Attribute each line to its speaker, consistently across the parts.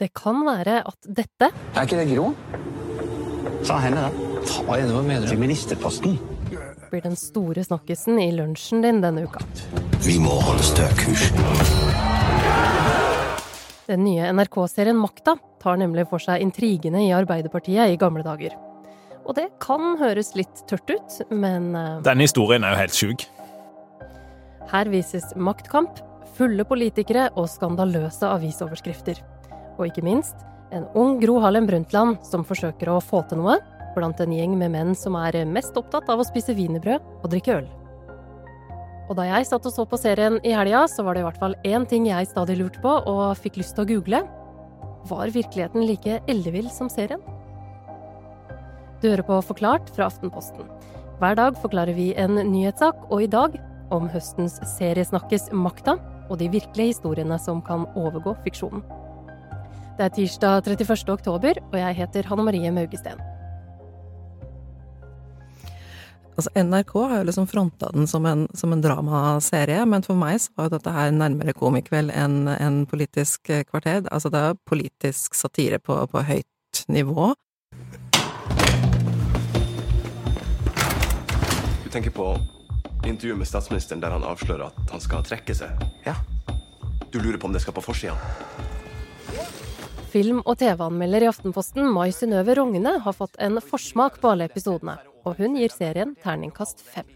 Speaker 1: Det kan være at dette
Speaker 2: Er ikke det Gro? Ta henne, da. Ta henne, hva mener du? Til ministerposten.
Speaker 1: blir den store snakkisen i lunsjen din denne uka.
Speaker 2: Vi må holde stø kurs.
Speaker 1: Den nye NRK-serien Makta tar nemlig for seg intrigene i Arbeiderpartiet i gamle dager. Og det kan høres litt tørt ut, men
Speaker 3: Denne historien er jo helt sjuk.
Speaker 1: her vises maktkamp, fulle politikere og skandaløse avisoverskrifter. Og ikke minst en ung Gro Harlem Brundtland som forsøker å få til noe blant en gjeng med menn som er mest opptatt av å spise wienerbrød og drikke øl. Og da jeg satt og så på serien i helga, så var det i hvert fall én ting jeg stadig lurte på og fikk lyst til å google. Var virkeligheten like ellevill som serien? Du hører på Forklart fra Aftenposten. Hver dag forklarer vi en nyhetssak, og i dag om høstens seriesnakkes Makta og de virkelige historiene som kan overgå fiksjonen. Det er tirsdag 31. oktober, og jeg heter Hanne Marie Maugesten.
Speaker 4: Altså, NRK har jo liksom fronta den som en, som en dramaserie, men for meg så var jo dette her nærmere komikveld enn en politisk kvarter. Altså, det er politisk satire på, på høyt nivå.
Speaker 5: Du tenker på intervjuet med statsministeren der han avslører at han skal trekke seg?
Speaker 2: Ja.
Speaker 5: Du lurer på om det skal på forsida?
Speaker 1: Film- og TV-anmelder i Aftenposten, Mai Synnøve Rogne, har fått en forsmak på alle episodene, og hun gir serien terningkast fem.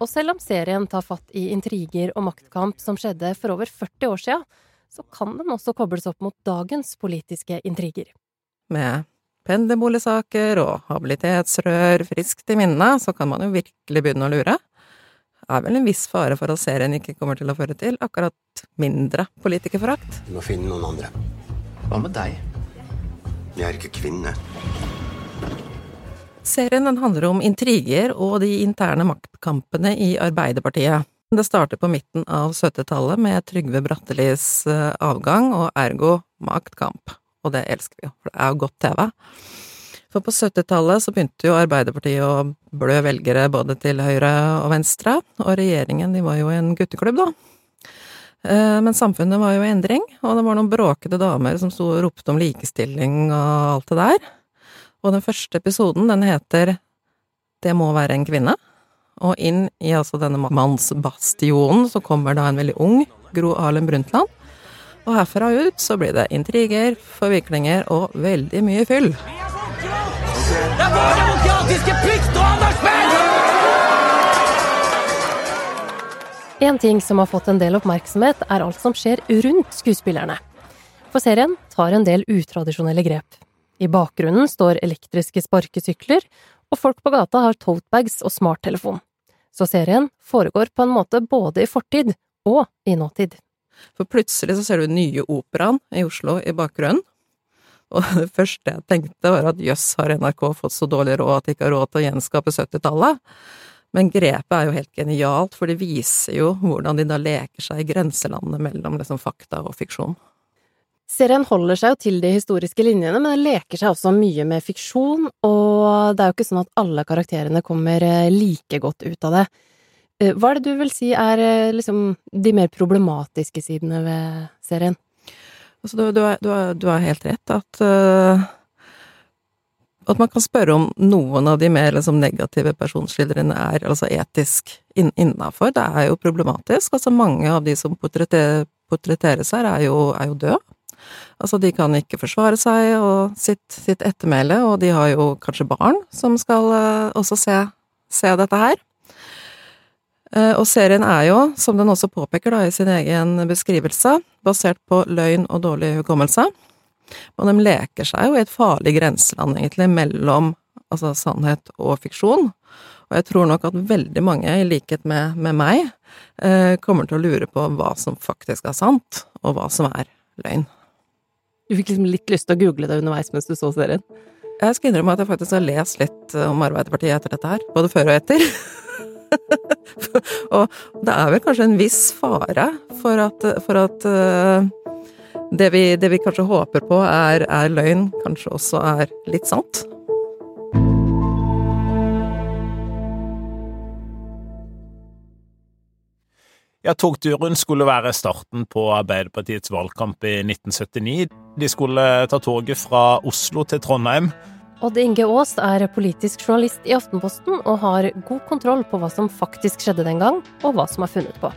Speaker 1: Og selv om serien tar fatt i intriger og maktkamp som skjedde for over 40 år sia, så kan den også kobles opp mot dagens politiske intriger.
Speaker 4: Med pendlerboligsaker og habilitetsrør friskt i minnet, så kan man jo virkelig begynne å lure. Det er vel en viss fare for at serien ikke kommer til å føre til akkurat mindre politikerforakt.
Speaker 2: Du må finne noen andre. Hva med deg? Jeg er ikke kvinne.
Speaker 4: Serien den handler om intriger og de interne maktkampene i Arbeiderpartiet. Det starter på midten av 70-tallet med Trygve Brattelis eh, avgang og ergo maktkamp. Og det elsker vi jo, for det er jo godt TV. For på 70-tallet så begynte jo Arbeiderpartiet å blø velgere både til høyre og venstre, og regjeringen de var jo en gutteklubb, da. Eh, Men samfunnet var jo i endring, og det var noen bråkete damer som sto og ropte om likestilling og alt det der. Og den første episoden, den heter Det må være en kvinne. Og inn i altså denne mannsbastionen så kommer da en veldig ung Gro Harlem Brundtland. Og herfra ut så blir det intriger, forviklinger og veldig mye fyll.
Speaker 6: Det er vår demokratiske plikt å anerkjenne!
Speaker 1: En ting som har fått en del oppmerksomhet, er alt som skjer rundt skuespillerne. For serien tar en del utradisjonelle grep. I bakgrunnen står elektriske sparkesykler, og folk på gata har totebags og smarttelefon. Så serien foregår på en måte både i fortid og i nåtid.
Speaker 4: For plutselig så ser du nye operaen i Oslo i bakgrunnen. Og det første jeg tenkte var at jøss, har NRK fått så dårlig råd at de ikke har råd til å gjenskape 70-tallet? Men grepet er jo helt genialt, for det viser jo hvordan de da leker seg i grenselandet mellom liksom fakta og fiksjon.
Speaker 1: Serien holder seg jo til de historiske linjene, men den leker seg også mye med fiksjon, og det er jo ikke sånn at alle karakterene kommer eh, like godt ut av det. Eh, Hva er det du vil si er eh, liksom de mer problematiske sidene ved serien?
Speaker 4: Altså, du, du, du, du har helt rett at øh, At man kan spørre om noen av de mer liksom, negative personskildrene er altså etisk in innafor. Det er jo problematisk. Altså, mange av de som portretter, portretteres her, er jo, jo døde. Altså, de kan ikke forsvare seg og sitt, sitt ettermæle, og de har jo kanskje barn som skal uh, også se, se dette her. Uh, Og serien er jo, som den også påpeker da i sin egen beskrivelse, basert på løgn og dårlig hukommelse. Og de leker seg jo i et farlig grenseland, egentlig, mellom altså sannhet og fiksjon. Og jeg tror nok at veldig mange, i likhet med, med meg, eh, kommer til å lure på hva som faktisk er sant, og hva som er løgn.
Speaker 1: Du fikk liksom litt lyst til å google det underveis mens du så serien?
Speaker 4: Jeg skal innrømme at jeg faktisk har lest litt om Arbeiderpartiet etter dette her, både før og etter. og det er vel kanskje en viss fare for at, for at eh, det, vi, det vi kanskje håper på er, er løgn, kanskje også er litt sant.
Speaker 3: Ja, Togturen skulle være starten på Arbeiderpartiets valgkamp i 1979. De skulle ta toget fra Oslo til Trondheim.
Speaker 1: Odd Inge Aas er politisk journalist i Aftenposten og har god kontroll på hva som faktisk skjedde den gang, og hva som er funnet på.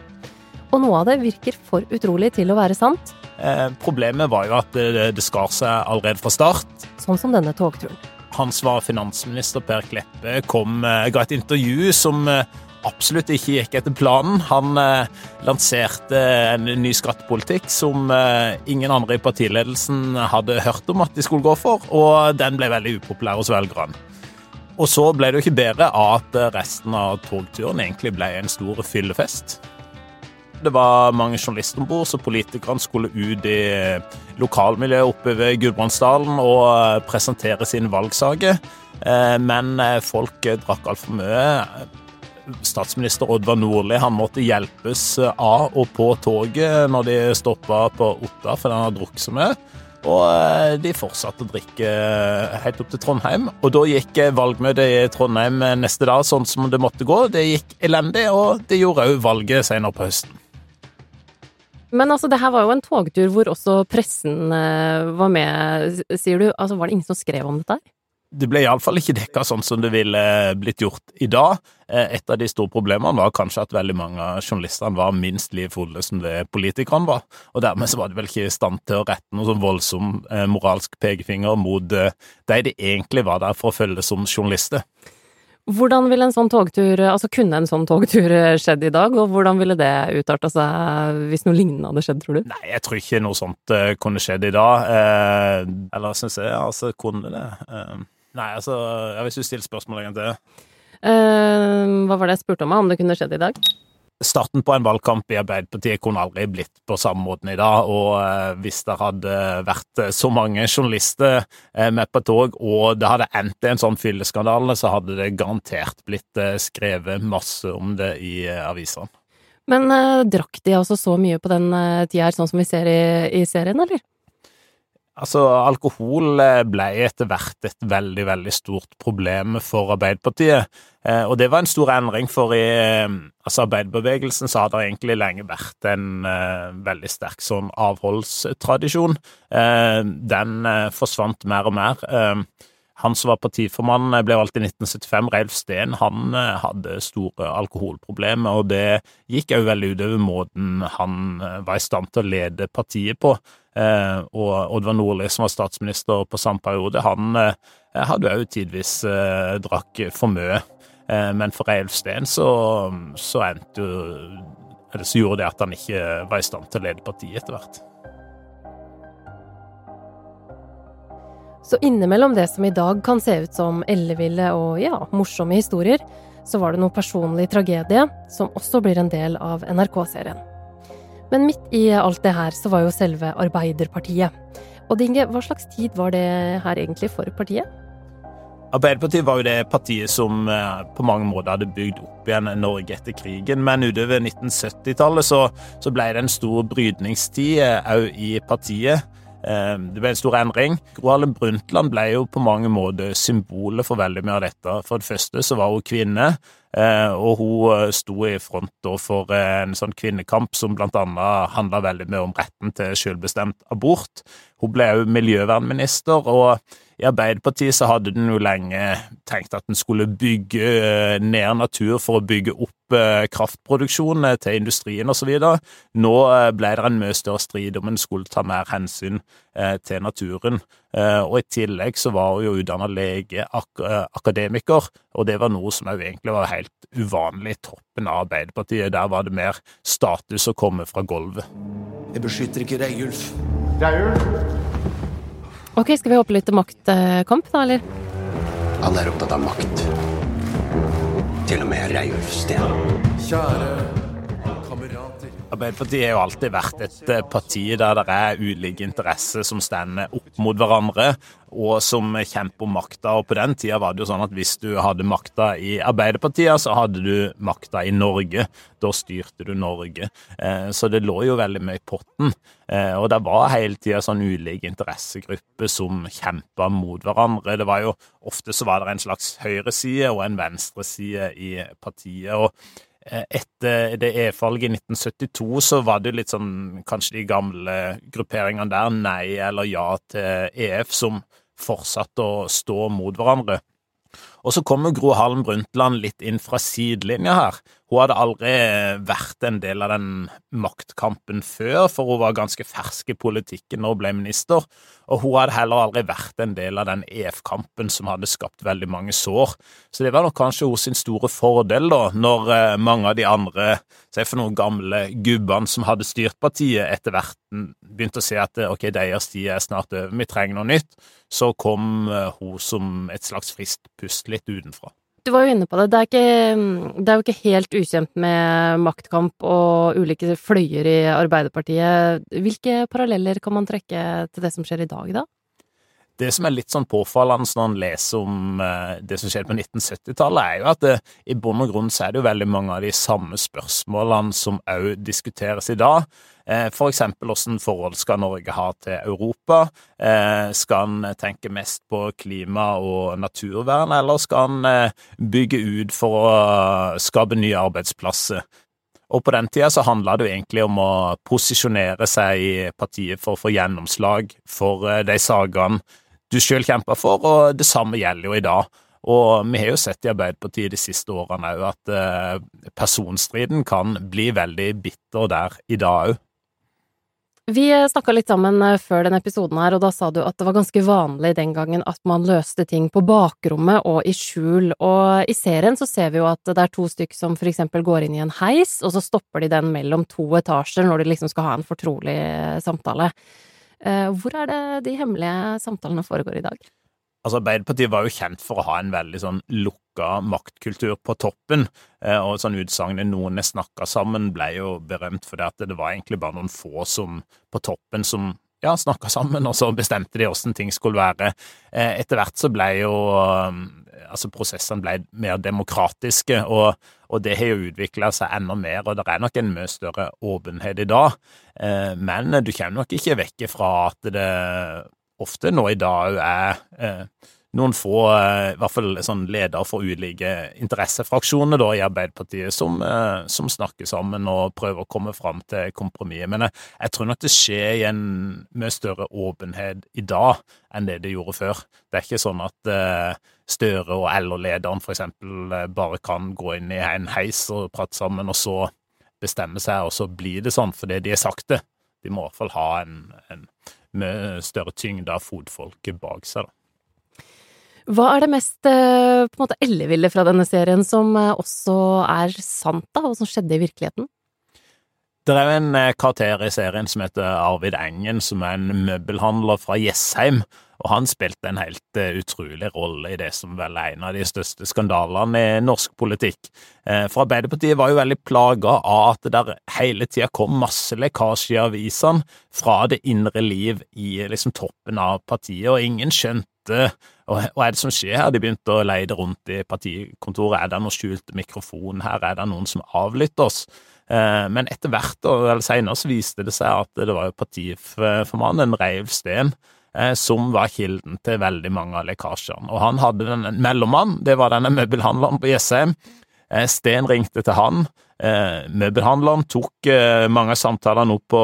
Speaker 1: Og noe av det virker for utrolig til å være sant.
Speaker 3: Eh, problemet var jo at det, det skar seg allerede fra start.
Speaker 1: Sånn som denne togturen.
Speaker 3: Hans var finansminister Per Kleppe, kom, eh, ga et intervju som eh, absolutt ikke gikk etter planen. Han eh, lanserte en ny skattepolitikk som eh, ingen andre i partiledelsen hadde hørt om at de skulle gå for, og den ble veldig upopulær hos velgerne. Og så ble det jo ikke bedre av at resten av togturen egentlig ble en stor fyllefest. Det var mange journalister om bord, så politikerne skulle ut i lokalmiljøet oppe ved Gudbrandsdalen og eh, presentere sin valgsaker. Eh, men eh, folk drakk altfor mye statsminister Oddvar Nordli han måtte hjelpes av og på toget når de stoppa på Otta fordi han hadde drukket så mye. Og eh, de fortsatte å drikke helt opp til Trondheim. Og da gikk valgmøtet i Trondheim neste dag sånn som det måtte gå. Det gikk elendig, og det gjorde òg valget senere på høsten.
Speaker 1: Men altså, det her var jo en togtur hvor også pressen eh, var med, sier du. Altså, var det ingen som skrev om dette her?
Speaker 3: Det ble iallfall ikke dekka sånn som det ville blitt gjort i dag. Eh, et av de store problemene var kanskje at veldig mange av journalistene var minst like fulle som det politikerne var, og dermed så var de vel ikke i stand til å rette noen sånn voldsom eh, moralsk pekefinger mot eh, de de egentlig var der for å følge som journalister.
Speaker 1: Hvordan ville en sånn togtur, altså kunne en sånn togtur skjedd i dag, og hvordan ville det utarta seg hvis noe lignende hadde skjedd, tror du?
Speaker 3: Nei, jeg tror ikke noe sånt kunne skjedd i dag. Eh, eller syns jeg, altså, kunne det. Eh. Nei, altså, hvis du stiller spørsmål egentlig.
Speaker 1: Uh, hva var det jeg spurte om, om det kunne skjedd i dag?
Speaker 3: Starten på en valgkamp i Arbeiderpartiet kunne aldri blitt på samme måten i dag, og uh, hvis det hadde vært så mange journalister uh, med på tog, og det hadde endt i en sånn fylleskandale, så hadde det garantert blitt skrevet masse om det i avisene.
Speaker 1: Men drakk de altså så mye på den tida her, sånn som vi ser i, i serien, eller?
Speaker 3: Altså, alkohol eh, ble etter hvert et veldig, veldig stort problem for Arbeiderpartiet. Eh, og det var en stor endring, for i eh, altså arbeiderbevegelsen så har det egentlig lenge vært en veldig sterk sånn avholdstradisjon. Den forsvant mer og mer. Han som var partiformann, ble valgt i 1975, Reilf Steen, han hadde store alkoholproblemer, og det gikk òg veldig utover måten han var i stand til å lede partiet på. Eh, og Oddvar Nordli, som var statsminister på samme periode, han eh, hadde òg tidvis eh, drakk for mye. Men for Reilf Steen så, så endte gjorde det at han ikke var i stand til å lede partiet etter hvert.
Speaker 1: Så innimellom det som i dag kan se ut som elleville og ja, morsomme historier, så var det noe personlig tragedie som også blir en del av NRK-serien. Men midt i alt det her så var jo selve Arbeiderpartiet. Og Dinge, hva slags tid var det her egentlig for partiet?
Speaker 3: Arbeiderpartiet var jo det partiet som eh, på mange måter hadde bygd opp igjen Norge etter krigen, men utover 1970-tallet så, så, ble det en stor brytningstid òg eh, i partiet. Eh, det ble en stor endring. Gro Harlem Brundtland ble jo på mange måter symbolet for veldig mye av dette. For det første så var hun kvinne, eh, og hun eh, sto i front for en sånn kvinnekamp som blant annet handla veldig mye om retten til selvbestemt abort. Hun ble òg miljøvernminister, og i Arbeiderpartiet så hadde den jo lenge tenkt at den skulle bygge eh, ned natur for å bygge opp kraftproduksjonen kraftproduksjon eh, til industrien osv. Nå ble det en mye større strid om en skulle ta mer hensyn til naturen. Og i tillegg så var hun jo utdanna lege, ak akademiker, og det var noe som jo egentlig var helt uvanlig i toppen av Arbeiderpartiet. Der var det mer status å komme fra gulvet.
Speaker 6: Jeg beskytter ikke deg, Ulf.
Speaker 2: Det er Reiulf?
Speaker 1: Ok, skal vi håpe litt maktkamp, da, eller?
Speaker 2: Alle er opptatt av makt. Til og med Reiulf Steen. Kjære
Speaker 3: Arbeiderpartiet har jo alltid vært et eh, parti der det er ulike interesser som stender opp mot hverandre, og som kjemper om makta. Og på den tida var det jo sånn at hvis du hadde makta i Arbeiderpartiet, så hadde du makta i Norge. Da styrte du Norge. Eh, så det lå jo veldig mye i potten. Eh, og det var hele tida sånn ulike interessegrupper som kjempa mot hverandre. Det var jo Ofte så var det en slags høyreside og en venstreside i partiet. og etter det EF-valget i 1972 så var det litt sånn kanskje de gamle grupperingene der, nei eller ja til EF, som fortsatte å stå mot hverandre. Og så kommer Gro Harlem Brundtland litt inn fra sidelinja her. Hun hadde aldri vært en del av den maktkampen før, for hun var ganske fersk i politikken når hun ble minister, og hun hadde heller aldri vært en del av den EF-kampen som hadde skapt veldig mange sår. Så det var nok kanskje hos sin store fordel, da, når eh, mange av de andre, se for noen gamle gubbene som hadde styrt partiet, etter hvert begynte å se at ok, deres tid er snart over, vi trenger noe nytt, så kom eh, hun som et slags friskt pust litt utenfra.
Speaker 1: Du var jo inne på det. Det er, ikke, det er jo ikke helt ukjent med maktkamp og ulike fløyer i Arbeiderpartiet. Hvilke paralleller kan man trekke til det som skjer i dag, da?
Speaker 3: Det som er litt sånn påfallende når en leser om eh, det som skjedde på 1970-tallet, er jo at det, i bunn og grunn så er det jo veldig mange av de samme spørsmålene som òg diskuteres i dag. Eh, for eksempel hvilket forhold skal Norge ha til Europa? Eh, skal en tenke mest på klima og naturvern, eller skal en bygge ut for å skape nye arbeidsplasser? Og på den tida så handla det jo egentlig om å posisjonere seg i partiet for å få gjennomslag for de sakene du sjøl kjempa for, og det samme gjelder jo i dag. Og vi har jo sett i Arbeiderpartiet de siste årene òg at eh, personstriden kan bli veldig bitter der i dag òg.
Speaker 1: Vi snakka litt sammen eh, før denne episoden her, og da sa du at det var ganske vanlig den gangen at man løste ting på bakrommet og i skjul, og i serien så ser vi jo at det er to stykk som for eksempel går inn i en heis, og så stopper de den mellom to etasjer når de liksom skal ha en fortrolig eh, samtale. Eh, hvor er det de hemmelige samtalene foregår i dag?
Speaker 3: Altså, Arbeiderpartiet var jo kjent for å ha en veldig sånn lukka maktkultur på toppen, eh, og sånn utsagnet 'noen er snakka sammen' ble jo berømt fordi at det var egentlig bare noen få som på toppen som ja, snakka sammen, og så bestemte de åssen ting skulle være. Eh, etter hvert så ble jo altså prosessene ble mer demokratiske, og, og det har jo utvikla seg enda mer, og det er nok en mye større åpenhet i dag. Eh, men du kommer nok ikke vekk fra at det ofte nå i dag er eh, noen få, eh, i hvert fall sånn ledere for ulike interessefraksjoner da, i Arbeiderpartiet, som, eh, som, snakker sammen og prøver å komme fram til kompromiss. Men jeg, jeg, tror nok det skjer i en mye større åpenhet i dag enn det det gjorde før. Det er ikke sånn at uh, Støre og LO-lederen eksempel bare kan gå inn i en heis og prate sammen, og så bestemme seg, og så blir det sånn fordi de har sagt det. De må i hvert fall ha en, en mye større tyngde av fotfolket bak seg. da.
Speaker 1: Hva er det mest eh, på en måte elleville fra denne serien som eh, også er sant, da, og som skjedde i virkeligheten?
Speaker 3: Det er jo en eh, karakter i serien som heter Arvid Engen, som er en møbelhandler fra Jessheim. Og han spilte en helt utrolig rolle i det som vel er en av de største skandalene i norsk politikk. For Arbeiderpartiet var jo veldig plaga av at det hele tida kom masse lekkasjer i avisene fra det indre liv i liksom toppen av partiet, og ingen skjønte hva er det som skjer her? De begynte å leide rundt i partikontoret. Er det noen skjult mikrofon her? Er det noen som avlytter oss? Eh, men etter hvert, eller senere, så viste det seg at det var jo partiformannen Reiv Steen eh, som var kilden til veldig mange av lekkasjene. Og han hadde en mellommann, det var denne møbelhandleren på Jessheim. Steen Sten ringte til han. Møbelhandleren tok mange av samtalene opp på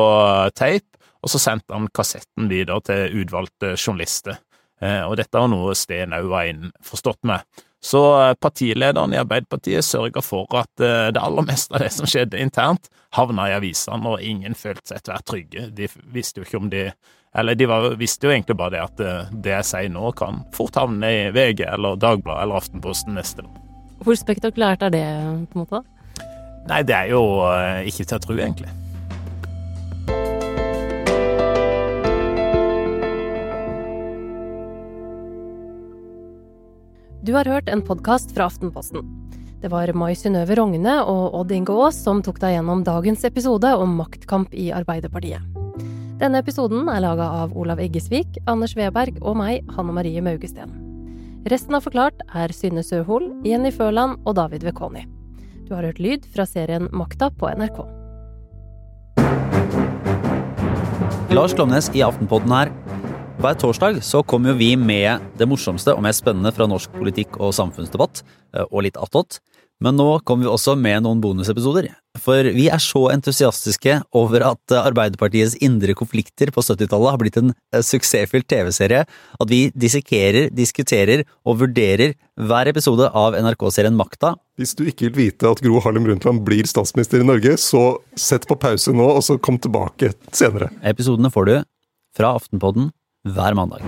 Speaker 3: tape, og så sendte han kassetten videre til utvalgte journalister. Eh, og dette var noe Sten òg var innforstått med. Så eh, partilederen i Arbeiderpartiet sørga for at eh, det aller meste av det som skjedde internt, havna i avisene, og ingen følte seg etter hvert trygge. De visste jo ikke om de Eller de var, visste jo egentlig bare det at det jeg sier nå, kan fort havne i VG eller Dagbladet eller Aftenposten neste år.
Speaker 1: Hvor spektakulært er det, på en måte?
Speaker 3: Nei, det er jo ikke til å tro, egentlig.
Speaker 1: Du har hørt en podkast fra Aftenposten. Det var Mai Synnøve Rogne og Odd Inge Aas som tok deg gjennom dagens episode om maktkamp i Arbeiderpartiet. Denne episoden er laga av Olav Eggesvik, Anders Weberg og meg, Hanne Marie Maugesten. Resten av Forklart er Synne Søhol, Jenny Førland og David Vekoni. Du har hørt lyd fra serien Makta på NRK.
Speaker 7: Lars Klomnes i Aftenpodden her. Hver torsdag så kommer jo vi med det morsomste og mest spennende fra norsk politikk og samfunnsdebatt, eh, og litt attåt. Men nå kommer vi også med noen bonusepisoder. For vi er så entusiastiske over at Arbeiderpartiets indre konflikter på 70-tallet har blitt en eh, suksessfylt TV-serie at vi dissekerer, diskuterer og vurderer hver episode av NRK-serien Makta.
Speaker 8: Hvis du ikke vil vite at Gro Harlem Brundtland blir statsminister i Norge, så sett på pause nå, og så kom tilbake senere.
Speaker 7: Episodene får du fra Aftenpodden hver mandag.